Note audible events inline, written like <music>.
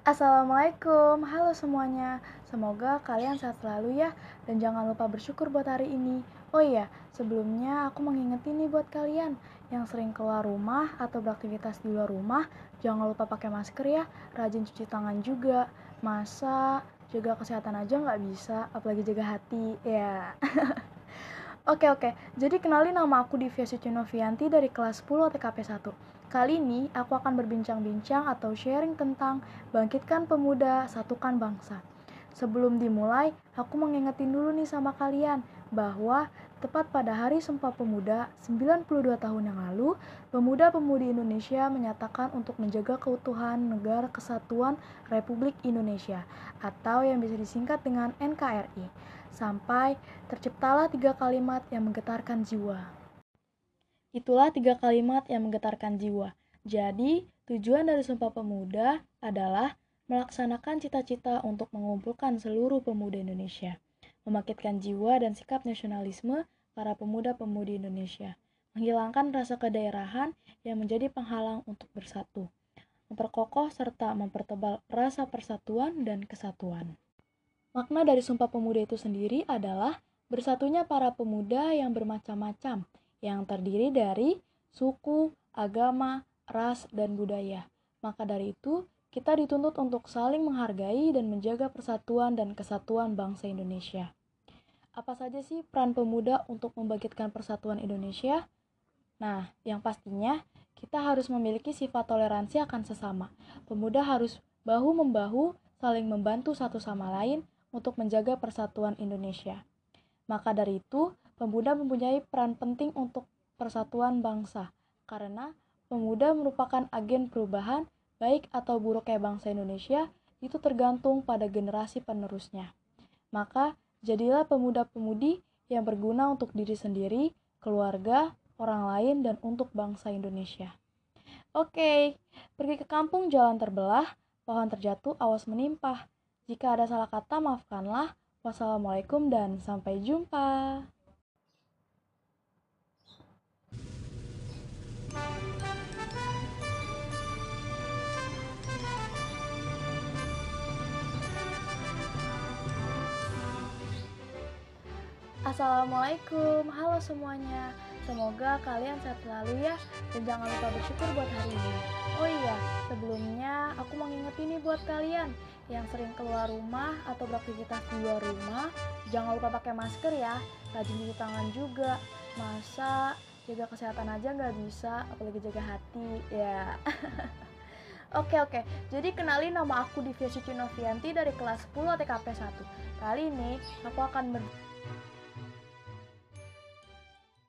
Assalamualaikum, halo semuanya. Semoga kalian sehat selalu ya, dan jangan lupa bersyukur buat hari ini. Oh iya, sebelumnya aku mengingetin nih buat kalian yang sering keluar rumah atau beraktivitas di luar rumah, jangan lupa pakai masker ya, rajin cuci tangan juga. Masa jaga kesehatan aja nggak bisa, apalagi jaga hati, ya. <laughs> Oke oke, jadi kenalin nama aku Divya Suci Novianti dari kelas 10 TKP 1. Kali ini aku akan berbincang-bincang atau sharing tentang bangkitkan pemuda, satukan bangsa. Sebelum dimulai, aku mengingetin dulu nih sama kalian bahwa tepat pada Hari Sumpah Pemuda 92 tahun yang lalu, pemuda-pemudi Indonesia menyatakan untuk menjaga keutuhan Negara Kesatuan Republik Indonesia atau yang bisa disingkat dengan NKRI. Sampai terciptalah tiga kalimat yang menggetarkan jiwa. Itulah tiga kalimat yang menggetarkan jiwa. Jadi, tujuan dari Sumpah Pemuda adalah melaksanakan cita-cita untuk mengumpulkan seluruh pemuda Indonesia, membangkitkan jiwa dan sikap nasionalisme para pemuda-pemudi Indonesia, menghilangkan rasa kedaerahan yang menjadi penghalang untuk bersatu, memperkokoh serta mempertebal rasa persatuan dan kesatuan. Makna dari Sumpah Pemuda itu sendiri adalah bersatunya para pemuda yang bermacam-macam, yang terdiri dari suku, agama, ras, dan budaya. Maka dari itu, kita dituntut untuk saling menghargai dan menjaga persatuan dan kesatuan bangsa Indonesia. Apa saja sih peran pemuda untuk membangkitkan persatuan Indonesia? Nah, yang pastinya kita harus memiliki sifat toleransi akan sesama. Pemuda harus bahu-membahu saling membantu satu sama lain untuk menjaga persatuan Indonesia. Maka dari itu, pemuda mempunyai peran penting untuk persatuan bangsa, karena pemuda merupakan agen perubahan, baik atau buruknya bangsa Indonesia, itu tergantung pada generasi penerusnya. Maka, jadilah pemuda-pemudi yang berguna untuk diri sendiri, keluarga, orang lain, dan untuk bangsa Indonesia. Oke, pergi ke kampung jalan terbelah, pohon terjatuh, awas menimpa. Jika ada salah kata, maafkanlah. Wassalamualaikum dan sampai jumpa. Assalamualaikum, halo semuanya. Semoga kalian sehat selalu ya, dan jangan lupa bersyukur buat hari ini. Oh iya, sebelumnya aku mau ngingetin nih buat kalian yang sering keluar rumah atau beraktivitas di luar rumah, jangan lupa pakai masker ya, rajin cuci tangan juga. Masa jaga kesehatan aja nggak bisa, apalagi jaga hati, ya. <laughs> Oke oke, jadi kenalin nama aku Divya Suci Novianti dari kelas 10 TKP 1. Kali ini aku akan ber